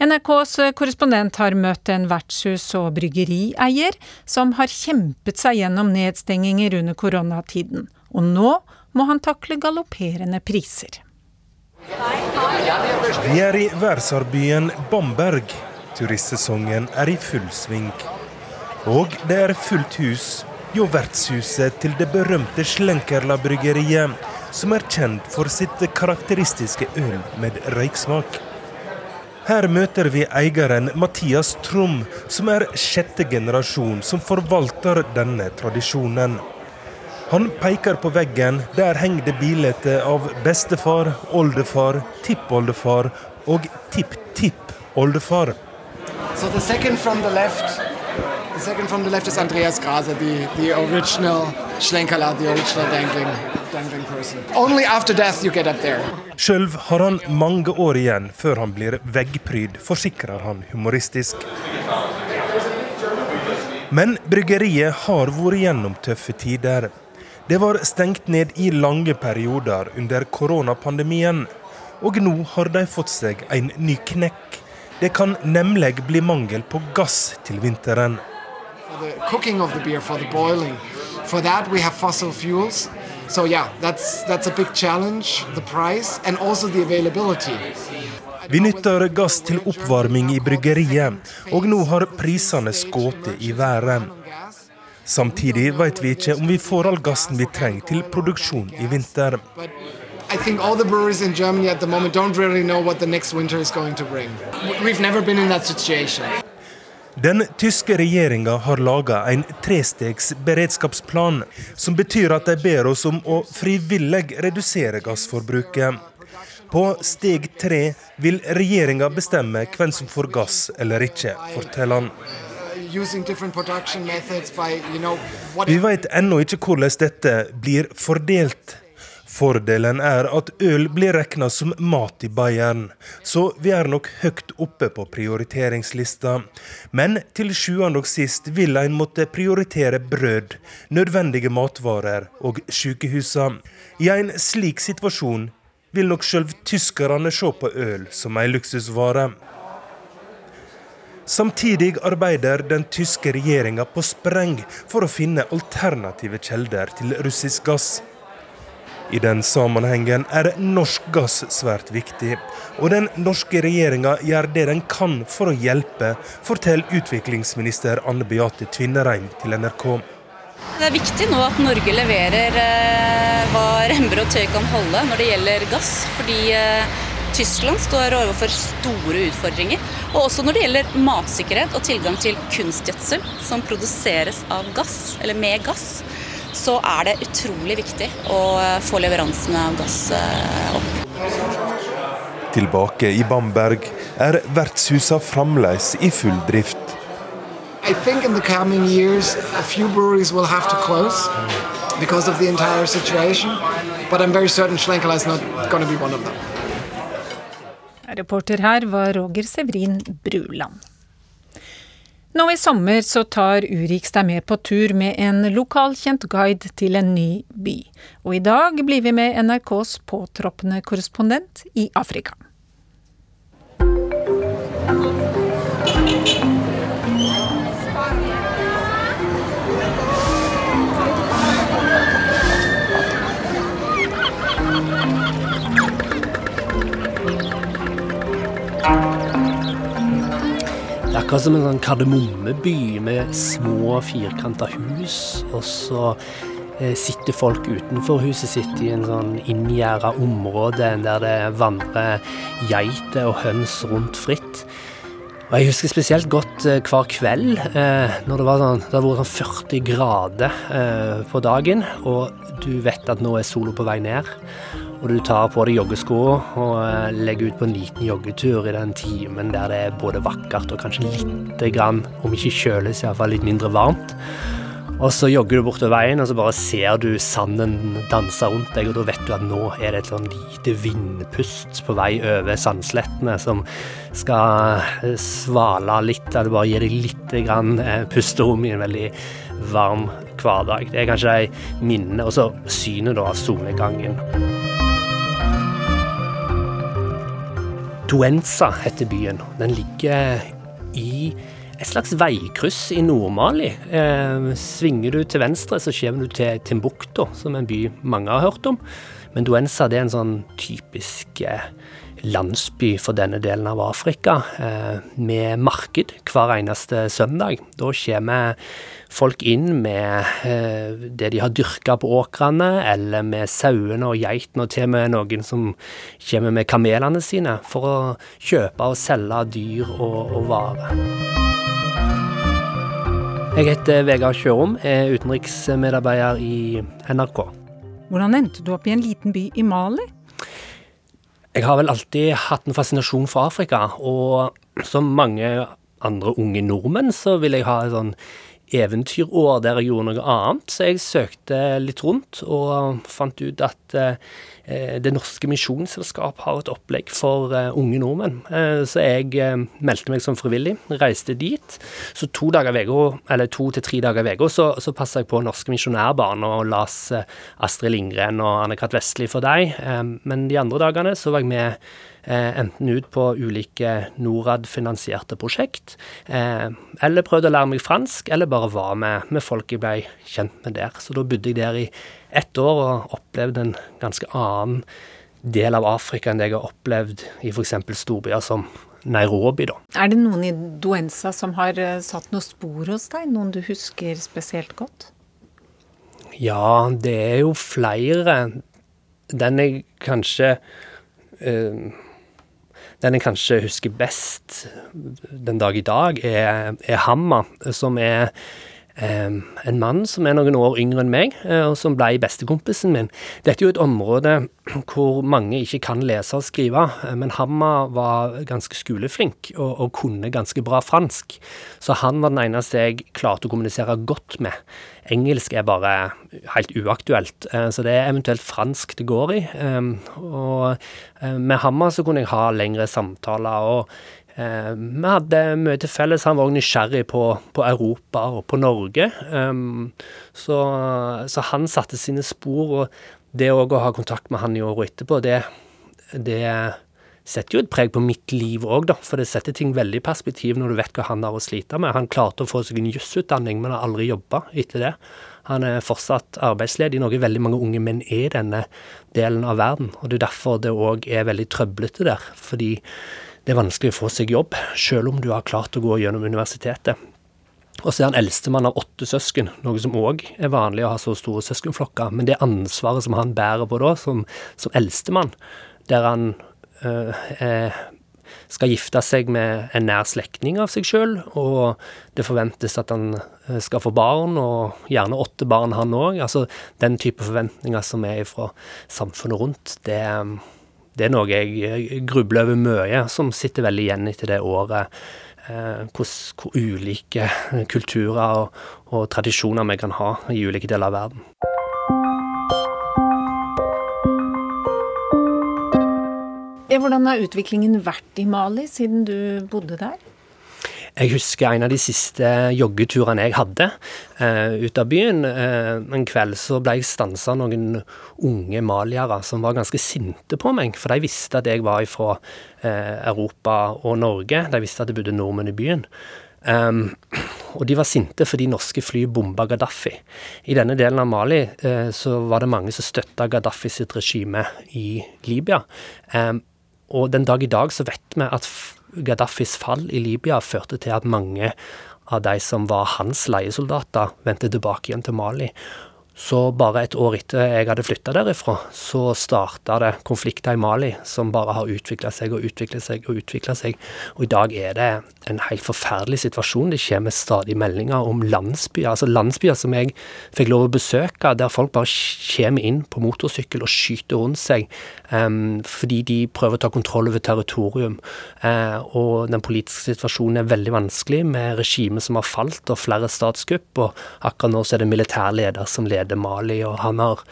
NRKs korrespondent har møtt en vertshus- og bryggerieier som har kjempet seg gjennom nedstenginger under koronatiden. Og nå må han takle galopperende priser. Vi er i verdensarvbyen Bamberg. Turistsesongen er i full sving. Og det er fullt hus jo vertshuset til det berømte Schlenkerla-bryggeriet, som er kjent for sitt karakteristiske øl med røyksmak. Her møter vi eieren Mathias Trom, som er sjette generasjon som forvalter denne tradisjonen. Han peker på veggen. Der henger det bilder av bestefar, oldefar, tippoldefar og tipp-tipp-oldefar. So the second from the left, is Andreas Graser, the, the original Schlenkerla, the original dangling, dangling person. Only after death you get up there. Sjøl har han mange år igjen før han blir veggpryd, forsikrer han humoristisk. Men bryggeriet har vært gjennom tøffe tider. Det var stengt ned i lange perioder under koronapandemien. Og nå har de fått seg en ny knekk. Det kan nemlig bli mangel på gass til vinteren. For the cooking of the beer, for the boiling, For that, we have fossil fuels. So yeah, that's that's a big challenge. The price and also the availability. Vi nytter gass til oppvarming i bryggeriet, og nå har prisene skutt i været. Samtidig vet vi ikke om vi får all gassen vi trenger til produksjon i vinter. I think all the breweries in Germany at the moment don't really know what the next winter is going to bring. We've never been in that situation. Den tyske regjeringa har laga en trestegs beredskapsplan, som betyr at de ber oss om å frivillig redusere gassforbruket. På steg tre vil regjeringa bestemme hvem som får gass eller ikke, forteller han. Vi vet ennå ikke hvordan dette blir fordelt. Fordelen er at øl blir regna som mat i Bayern, så vi er nok høyt oppe på prioriteringslista. Men til sjuende og sist vil en måtte prioritere brød, nødvendige matvarer og sykehusene. I en slik situasjon vil nok sjøl tyskerne se på øl som ei luksusvare. Samtidig arbeider den tyske regjeringa på spreng for å finne alternative kjelder til russisk gass. I den sammenhengen er norsk gass svært viktig, og den norske regjeringa gjør det den kan for å hjelpe, forteller utviklingsminister Anne Beate Tvinnereim til NRK. Det er viktig nå at Norge leverer eh, hva remmer og tøy kan holde når det gjelder gass. Fordi eh, Tyskland står overfor store utfordringer. Og også når det gjelder matsikkerhet og tilgang til kunstgjødsel som produseres av gass, eller med gass så er det utrolig viktig å få leveransene av gass eh, opp. Tilbake i Bamberg er vertshusene fremdeles i full drift. I think in the coming years a few breweries will have to close because of the entire situation, but I'm very certain Schlenkela is not going to be one of them. Reporter her var Roger Severin Bruland. Nå i sommer så tar Urix deg med på tur med en lokalkjent guide til en ny by. Og i dag blir vi med NRKs påtroppende korrespondent i Afrika. Akkurat som en sånn kardemommeby med små, firkanta hus. Og så eh, sitter folk utenfor huset sitt i en sånn inngjerda område der det vandrer geiter og høns rundt fritt. Og Jeg husker spesielt godt eh, hver kveld eh, når det var sånn, det hadde vært sånn 40 grader på dagen, og du vet at nå er sola på vei ned. Og du tar på deg joggeskoa og eh, legger ut på en liten joggetur i den timen der det er både vakkert og kanskje litt grann, om ikke kjøles, iallfall litt mindre varmt. Og så jogger du bortover veien, og så bare ser du sanden danse rundt deg, og da vet du at nå er det et sånn lite vindpust på vei over sandslettene som skal eh, svale litt, eller bare gi deg litt grann eh, pusterom i en veldig varm hverdag. Det er kanskje de minnene, og så synet av solnedgangen. Duenza heter byen. Den ligger i et slags veikryss i Nord-Mali. Eh, svinger du til venstre, så kommer du til Timbuktu, som er en by mange har hørt om. Men Duenza det er en sånn typisk eh, landsby for denne delen av Afrika, eh, med marked hver eneste søndag. Da kommer folk inn med eh, det de har dyrka på åkrene, eller med sauene og geitene, og til og med noen som kommer med kamelene sine for å kjøpe og selge dyr og, og varer. Jeg heter Vegard Sjørom, er utenriksmedarbeider i NRK. Hvordan endte du opp i en liten by i Mali? Jeg har vel alltid hatt en fascinasjon for Afrika, og som mange andre unge nordmenn så vil jeg ha en sånn eventyrår der jeg gjorde noe annet. Så jeg søkte litt rundt og fant ut at eh, Det Norske Misjonsselskap har et opplegg for eh, unge nordmenn. Eh, så jeg eh, meldte meg som frivillig, reiste dit. Så to dager vego, eller to til tre dager i uka, så, så passa jeg på Norske Misjonærbarn og las eh, Astrid Lindgren og Anne-Kat. Vestli for deg. Eh, men de andre dagene så var jeg med eh, enten ut på ulike Norad-finansierte prosjekt, eh, eller prøvde å lære meg fransk, eller bare var med, med folk jeg ble kjent med der. Så da bodde jeg der i ett år og opplevde en ganske annen del av Afrika enn det jeg har opplevd i f.eks. storbyer som Nairobi, da. Er det noen i Duenza som har eh, satt noe spor hos deg? Noen du husker spesielt godt? Ja, det er jo flere. Den jeg kanskje Den jeg kanskje husker best den dag i dag, er, er Hamma, som er en mann som er noen år yngre enn meg, eh, og som ble bestekompisen min. Dette er jo et område hvor mange ikke kan lese og skrive, eh, men Hamma var ganske skoleflink og, og, kunne ganske bra fransk. Så han var den eneste jeg klarte å kommunisere godt med. Engelsk er bare helt uaktuelt, eh, så det er eventuelt fransk det går i. Og med Hamma så kunne jeg ha lengre samtaler. og vi hadde mye til felles. Han var også nysgjerrig på, på, Europa og på Norge. Så, så, han satte sine spor. Og det å ha kontakt med han i året etterpå, det, det setter jo et preg på mitt liv òg, da. For det setter ting veldig i perspektiv når du vet hva han har å slite med. Han klarte å få seg en jusutdanning, men har aldri jobba etter det. Han er fortsatt arbeidsledig, i Norge. veldig mange unge menn er i denne delen av verden. Og det er derfor det òg er veldig trøblete der. Fordi det er vanskelig å få seg jobb, selv om du har klart å gå gjennom universitetet. Og så er han eldstemann av åtte søsken, noe som òg er vanlig å ha så store søskenflokker. Men det ansvaret som han bærer på da, som, som eldstemann, der han øh, skal gifte seg med en nær slektning av seg sjøl, og det forventes at han øh, skal få barn, og gjerne åtte barn, han òg. Altså den type forventninger som er fra samfunnet rundt, det er det er noe jeg grubler over mye, som sitter veldig igjen etter det året. Eh, hvor, ulike kulturer og, og tradisjoner vi kan ha i ulike deler av verden. Hvordan har utviklingen vært i Mali siden du bodde der? Jeg husker en av de siste joggeturene jeg hadde uh, ut av byen. Uh, en kveld så ble jeg stansa noen unge maliere som var ganske sinte på meg. For de visste at jeg var fra uh, Europa og Norge. De visste at det bodde nordmenn i byen. Um, og de var sinte fordi norske fly bomba Gaddafi. I denne delen av Mali uh, så var det mange som støtta Gaddafi sitt regime i Libya. Um, og den dag i dag så vet vi at Gaddafis fall i Libya førte til at mange av de som var hans leiesoldater, vendte tilbake igjen til Mali. Så bare et år etter jeg hadde flytta derifra, så starta det konflikter i Mali som bare har utvikla seg og utvikla seg og utvikla seg. Og i dag er det en helt forferdelig situasjon. Det kommer stadig meldinger om landsbyer, altså landsbyer som jeg fikk lov å besøke, der folk bare kommer inn på motorsykkel og skyter rundt seg um, fordi de prøver å ta kontroll over territorium. Uh, og den politiske situasjonen er veldig vanskelig, med regimet som har falt og flere statskupp, og akkurat nå så er det militærleder som leder leder Mali, og han har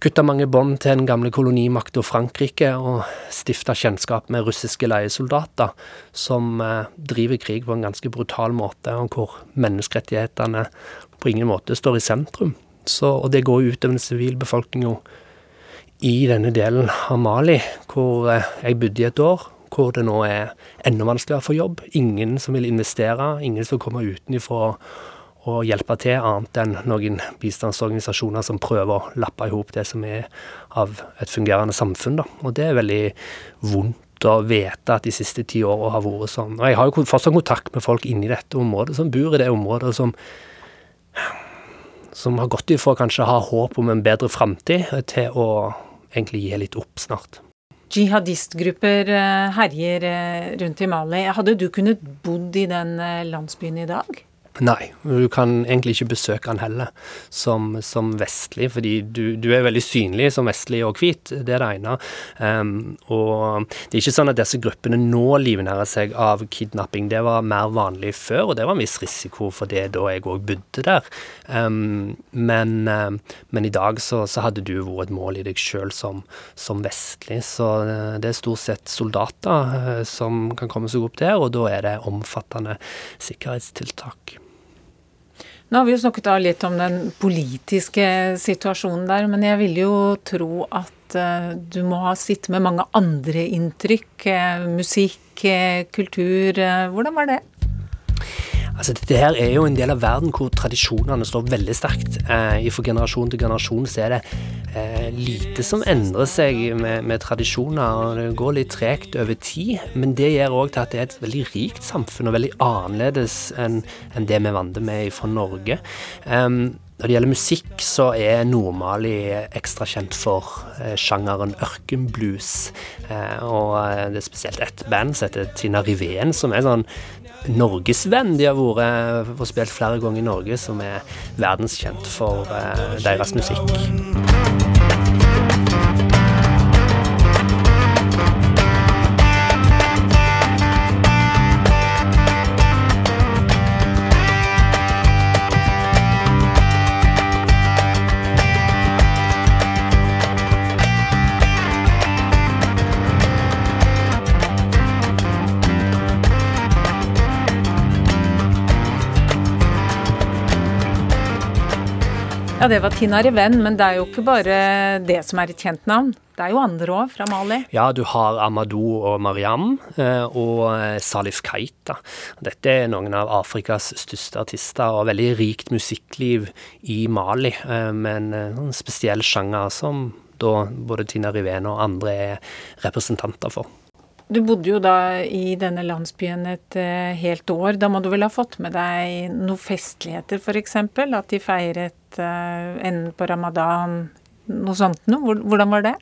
kutta mange bånd til den gamle kolonimakta Frankrike og stifta kjennskap med russiske leiesoldater som eh, driver krig på en ganske brutal måte, og hvor menneskerettighetene på ingen måte står i sentrum. Så, og det går utover sivilbefolkninga i denne delen av Mali, hvor eh, jeg bodde i et år. Hvor det nå er enda vanskeligere å få jobb. Ingen som vil investere, ingen som kommer utenfra å hjelpe til, annet enn noen bistandsorganisasjoner som prøver å lappe i hop det som er av et fungerende samfunn. Da. Og det er veldig vondt å vite at de siste ti åra har vært sånn. Og jeg har jo fortsatt kontakt med folk inni dette området, som bor i det området, som, som har gått ifra kanskje å ha håp om en bedre framtid, til å egentlig gi litt opp snart. Jihadistgrupper eh, herjer eh, rundt i Mali. Hadde du kunnet bodd i den eh, landsbyen i dag? Nei, du kan egentlig ikke besøke han heller som, som vestlig, fordi du, du, er veldig synlig som vestlig og hvit, det er det ene. Um, og det er ikke sånn at disse gruppene nå livnærer seg av kidnapping, det var mer vanlig før, og det var en viss risiko for det da jeg òg bodde der. Um, men, um, men, i dag så, så, hadde du vært et mål i deg sjøl som, som, vestlig, så uh, det er stort sett soldater uh, som kan komme seg opp der, og da er det omfattende sikkerhetstiltak. Nå har vi jo snakket litt om den politiske situasjonen der, men jeg vil jo tro at uh, du må ha sittet med mange andre inntrykk. Uh, musikk, uh, kultur. hvordan var det? Altså, dette her er jo en del av verden hvor tradisjonene står veldig sterkt. Eh, fra generasjon til generasjon så er det eh, lite som endrer seg med, med, tradisjoner. og Det går litt tregt over tid, men det gjør òg til at det er et veldig rikt samfunn, og veldig annerledes enn en det vi er vant med fra Norge. Um, når det gjelder musikk, så er Nord-Mali ekstra kjent for eh, sjangeren ørkenblues. Eh, og eh, det er spesielt ett band som heter Tina Rivén, som er sånn norgesvenn. De har vært og spilt flere ganger i Norge, som er verdenskjent for eh, deres musikk. Ja, det var Tina Reven, men det er jo ikke bare det som er et kjent navn. Det er jo andre òg, fra Mali. Ja, du har Amadou og Mariam eh, og eh, Salif Keita. Dette er noen av Afrikas største artister, og veldig rikt musikkliv i Mali. Men med en spesiell sjanger som da både Tina Riven og andre er representanter for. Du bodde jo da i denne landsbyen et uh, helt år. Da må du vel ha fått med deg noen festligheter, f.eks.? At de feiret uh, enden på ramadan, noe sånt noe? Hvordan var det?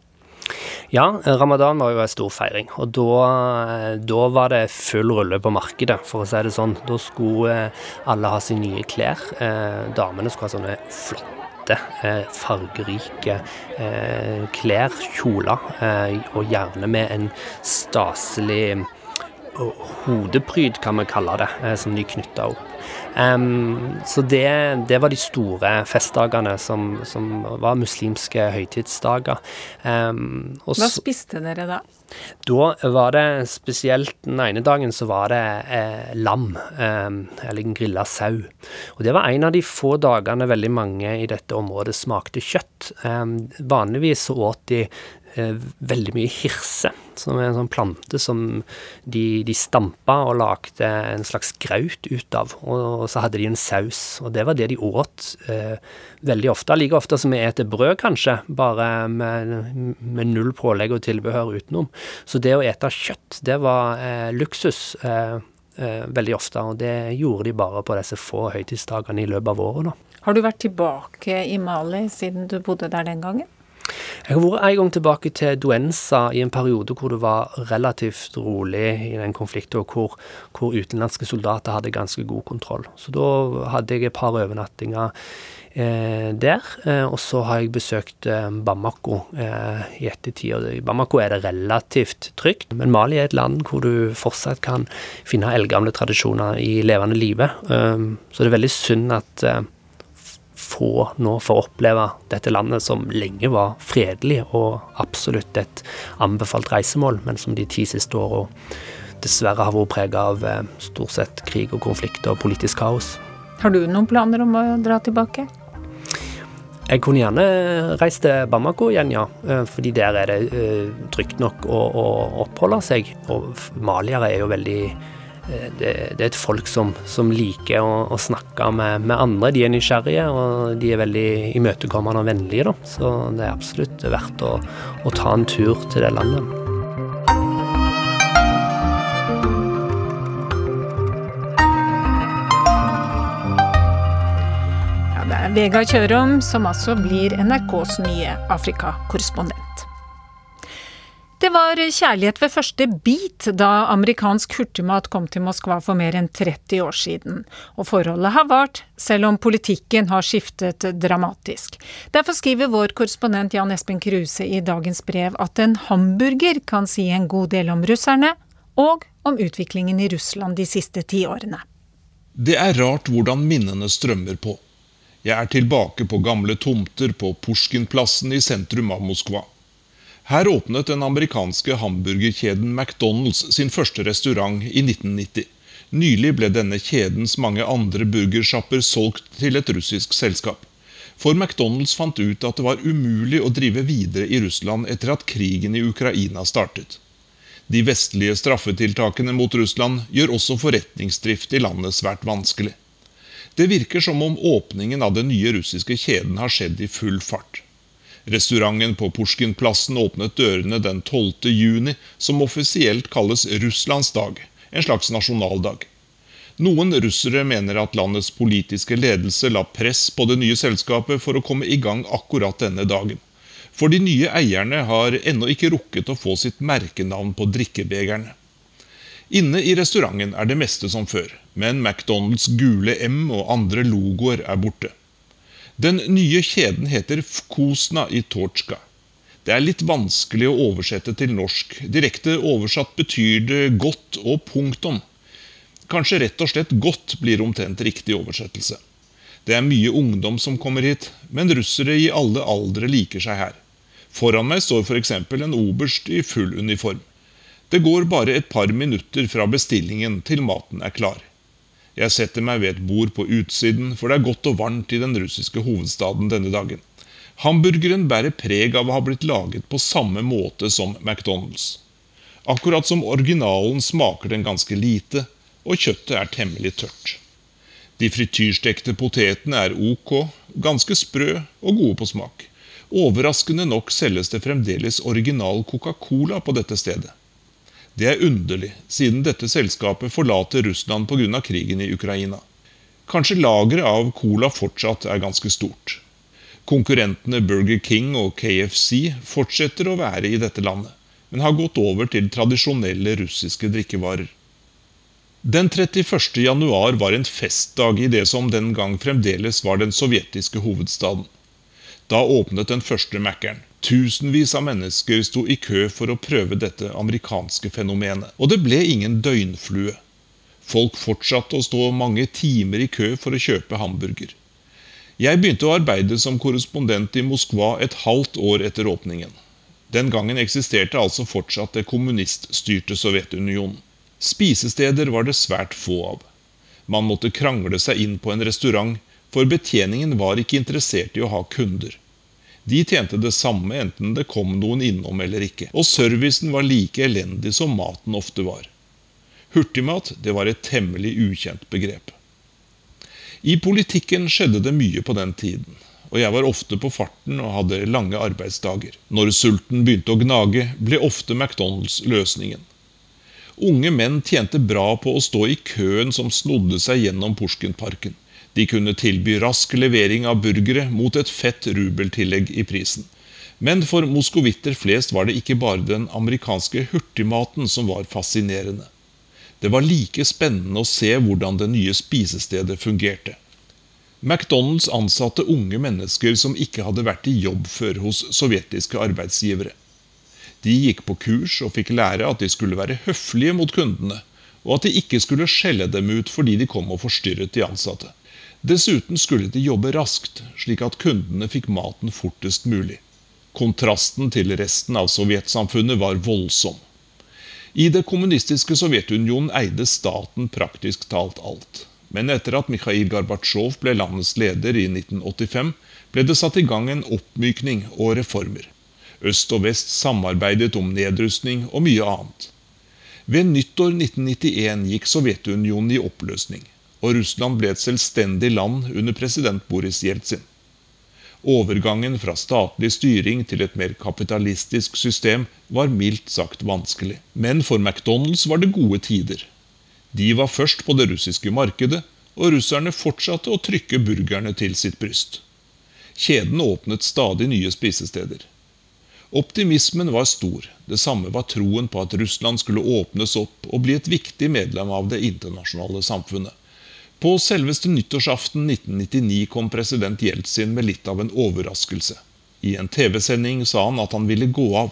Ja, ramadan var jo en stor feiring. Og da, da, var det full rulle på markedet, for å si det sånn. Da skulle alle ha sine nye klær. Eh, damene skulle ha sånne flotte hvite, eh, fargerike eh, klær, kjoler, eh, og gjerne med en staselig hodepryd, kan vi kalle det, som de knytta opp. Um, så det, det, var de store festdagene som, som var muslimske høytidsdager. Um, Hva spiste dere da? Da var det spesielt den ene dagen så var det eh, lam, eh, eller en grilla sau. Og det var en av de få dagene veldig mange i dette området smakte kjøtt. Eh, vanligvis så åt de veldig mye hirse, som er en sånn plante som de, de stampa og lagde en slags graut ut av. Og, så hadde de en saus, og det var det de åt eh, veldig ofte. Like ofte som vi eter brød, kanskje, bare med, med, null pålegg og tilbehør utenom. Så det å ete kjøtt, det var eh, luksus. Eh, eh veldig ofte, og det gjorde de bare på disse få høytidsdagene i løpet av året. Har du vært tilbake i Mali siden du bodde der den gangen? Jeg har vært en gang tilbake til Duenza i en periode hvor det var relativt rolig i den konflikten, og hvor, hvor utenlandske soldater hadde ganske god kontroll. Så da hadde jeg et par overnattinger eh, der. Eh, og så har jeg besøkt eh, Bamako eh, i ettertid. Og I Bamako er det relativt trygt, men Mali er et land hvor du fortsatt kan finne eldgamle tradisjoner i levende live. Eh, så det er veldig synd at eh, få nå får oppleve dette landet som lenge var fredelig og absolutt et anbefalt reisemål, men som de ti siste åra dessverre har vært prega av eh, stort sett krig og konflikt og politisk kaos. Har du noen planer om å dra tilbake? Jeg kunne gjerne reist til Bamako igjen, ja. Eh, fordi der er det uh, trygt nok å, å oppholde seg. Og maliere er jo veldig Eh, det, det, er et folk som, som liker å, å snakke med, med, andre. De er nysgjerrige, og de er veldig imøtekommende og vennlige. Da. Så det er absolutt verdt å, å ta en tur til det landet. Ja, det er Vegard Kjørom som altså blir NRKs nye Afrikakorrespondent. Det var kjærlighet ved første bit da amerikansk hurtigmat kom til Moskva for mer enn 30 år siden, og forholdet har vart, selv om politikken har skiftet dramatisk. Derfor skriver vår korrespondent Jan Espen Kruse i dagens brev at en hamburger kan si en god del om russerne, og om utviklingen i Russland de siste ti årene. Det er rart hvordan minnene strømmer på. Jeg er tilbake på gamle tomter på Pusjkinplassen i sentrum av Moskva. Her åpnet den amerikanske hamburgerkjeden McDonald's sin første restaurant i 1990. Nylig ble denne kjedens mange andre burgersjapper solgt til et russisk selskap. For McDonald's fant ut at det var umulig å drive videre i Russland etter at krigen i Ukraina startet. De vestlige straffetiltakene mot Russland gjør også forretningsdrift i landet svært vanskelig. Det virker som om åpningen av den nye russiske kjeden har skjedd i full fart. Restauranten på Pusjkinplassen åpnet dørene den 12. juni, som offisielt kalles Russlands dag, en slags nasjonaldag. Noen russere mener at landets politiske ledelse la press på det nye selskapet for å komme i gang akkurat denne dagen. For de nye eierne har ennå ikke rukket å få sitt merkenavn på drikkebegerne. Inne i restauranten er det meste som før, men McDonald's gule M og andre logoer er borte. Den nye kjeden heter Fkosna i Torska. Det er litt vanskelig å oversette til norsk. Direkte oversatt betyr det godt og punktum. Kanskje rett og slett godt blir omtrent riktig oversettelse. Det er mye ungdom som kommer hit, men russere i alle aldre liker seg her. Foran meg står f.eks. en oberst i full uniform. Det går bare et par minutter fra bestillingen til maten er klar. Jeg setter meg ved et bord på utsiden, for det er godt og varmt i den russiske hovedstaden denne dagen. Hamburgeren bærer preg av å ha blitt laget på samme måte som McDonald's. Akkurat som originalen smaker den ganske lite, og kjøttet er temmelig tørt. De frityrstekte potetene er ok, ganske sprø og gode på smak. Overraskende nok selges det fremdeles original Coca-Cola på dette stedet. Det er underlig, siden dette selskapet forlater Russland pga. krigen i Ukraina. Kanskje lageret av cola fortsatt er ganske stort. Konkurrentene Burger King og KFC fortsetter å være i dette landet, men har gått over til tradisjonelle russiske drikkevarer. Den 31. januar var en festdag i det som den gang fremdeles var den sovjetiske hovedstaden. Da åpnet den første Mækkern. Tusenvis av mennesker sto i kø for å prøve dette amerikanske fenomenet. Og det ble ingen døgnflue. Folk fortsatte å stå mange timer i kø for å kjøpe hamburger. Jeg begynte å arbeide som korrespondent i Moskva et halvt år etter åpningen. Den gangen eksisterte altså fortsatt det kommuniststyrte Sovjetunionen. Spisesteder var det svært få av. Man måtte krangle seg inn på en restaurant, for betjeningen var ikke interessert i å ha kunder. De tjente det samme enten det kom noen innom eller ikke, og servicen var like elendig som maten ofte var. Hurtigmat det var et temmelig ukjent begrep. I politikken skjedde det mye på den tiden, og jeg var ofte på farten og hadde lange arbeidsdager. Når sulten begynte å gnage, ble ofte McDonald's løsningen. Unge menn tjente bra på å stå i køen som snodde seg gjennom Pushkin-parken. De kunne tilby rask levering av burgere mot et fett rubeltillegg i prisen. Men for moskovitter flest var det ikke bare den amerikanske hurtigmaten som var fascinerende. Det var like spennende å se hvordan det nye spisestedet fungerte. McDonald's ansatte unge mennesker som ikke hadde vært i jobb før hos sovjetiske arbeidsgivere. De gikk på kurs og fikk lære at de skulle være høflige mot kundene, og at de ikke skulle skjelle dem ut fordi de kom og forstyrret de ansatte. Dessuten skulle de jobbe raskt, slik at kundene fikk maten fortest mulig. Kontrasten til resten av sovjetsamfunnet var voldsom. I det kommunistiske Sovjetunionen eide staten praktisk talt alt. Men etter at Mikhail Gorbatsjov ble landets leder i 1985, ble det satt i gang en oppmykning og reformer. Øst og vest samarbeidet om nedrustning og mye annet. Ved nyttår 1991 gikk Sovjetunionen i oppløsning, og Russland ble et selvstendig land under president Boris Jeltsin. Overgangen fra statlig styring til et mer kapitalistisk system var mildt sagt vanskelig. Men for McDonald's var det gode tider. De var først på det russiske markedet, og russerne fortsatte å trykke burgerne til sitt bryst. Kjeden åpnet stadig nye spisesteder. Optimismen var stor. Det samme var troen på at Russland skulle åpnes opp og bli et viktig medlem av det internasjonale samfunnet. På selveste nyttårsaften 1999 kom president Jeltsin med litt av en overraskelse. I en TV-sending sa han at han ville gå av.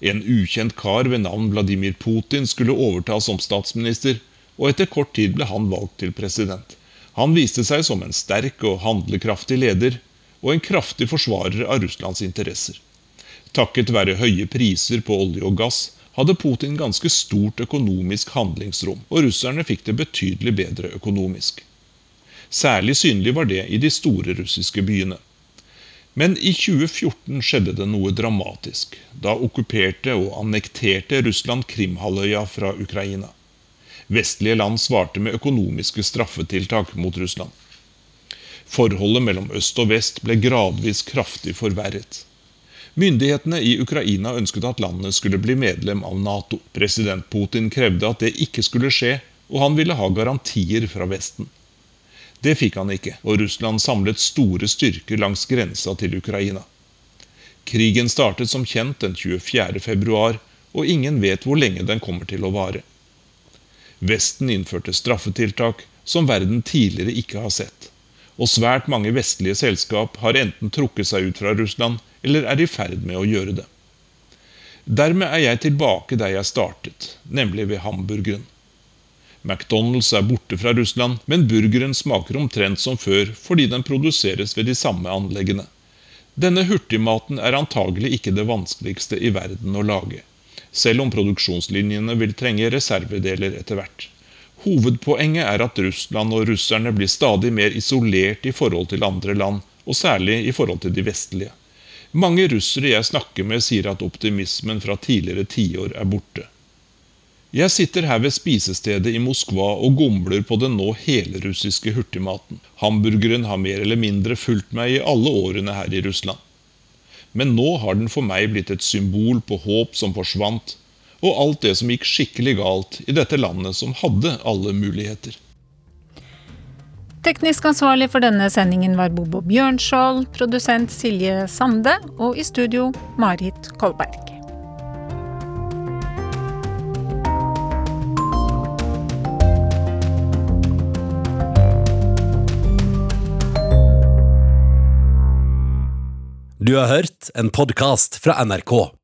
En ukjent kar ved navn Vladimir Putin skulle overta som statsminister, og etter kort tid ble han valgt til president. Han viste seg som en sterk og handlekraftig leder, og en kraftig forsvarer av Russlands interesser. Takket være høye priser på olje og gass hadde Putin ganske stort økonomisk handlingsrom, og russerne fikk det betydelig bedre økonomisk. Særlig synlig var det i de store russiske byene. Men i 2014 skjedde det noe dramatisk. Da okkuperte og annekterte Russland Krimhalvøya fra Ukraina. Vestlige land svarte med økonomiske straffetiltak mot Russland. Forholdet mellom øst og vest ble gradvis kraftig forverret. Myndighetene i Ukraina ønsket at landet skulle bli medlem av Nato. President Putin krevde at det ikke skulle skje, og han ville ha garantier fra Vesten. Det fikk han ikke, og Russland samlet store styrker langs grensa til Ukraina. Krigen startet som kjent den 24. februar, og ingen vet hvor lenge den kommer til å vare. Vesten innførte straffetiltak som verden tidligere ikke har sett. Og svært mange vestlige selskap har enten trukket seg ut fra Russland eller er i ferd med å gjøre det. Dermed er jeg tilbake der jeg startet, nemlig ved hamburgeren. McDonald's er borte fra Russland, men burgeren smaker omtrent som før fordi den produseres ved de samme anleggene. Denne hurtigmaten er antagelig ikke det vanskeligste i verden å lage, selv om produksjonslinjene vil trenge reservedeler etter hvert. Hovedpoenget er at Russland og russerne blir stadig mer isolert i forhold til andre land, og særlig i forhold til de vestlige. Mange russere jeg snakker med, sier at optimismen fra tidligere tiår er borte. Jeg sitter her ved spisestedet i Moskva og gomler på den nå helrussiske hurtigmaten. Hamburgeren har mer eller mindre fulgt meg i alle årene her i Russland. Men nå har den for meg blitt et symbol på håp som forsvant, og alt det som gikk skikkelig galt i dette landet som hadde alle muligheter. Teknisk ansvarlig for denne sendingen var Bobo Bjørnskjold, produsent Silje Sande og i studio Marit Kolberg. Du har hørt en podkast fra NRK.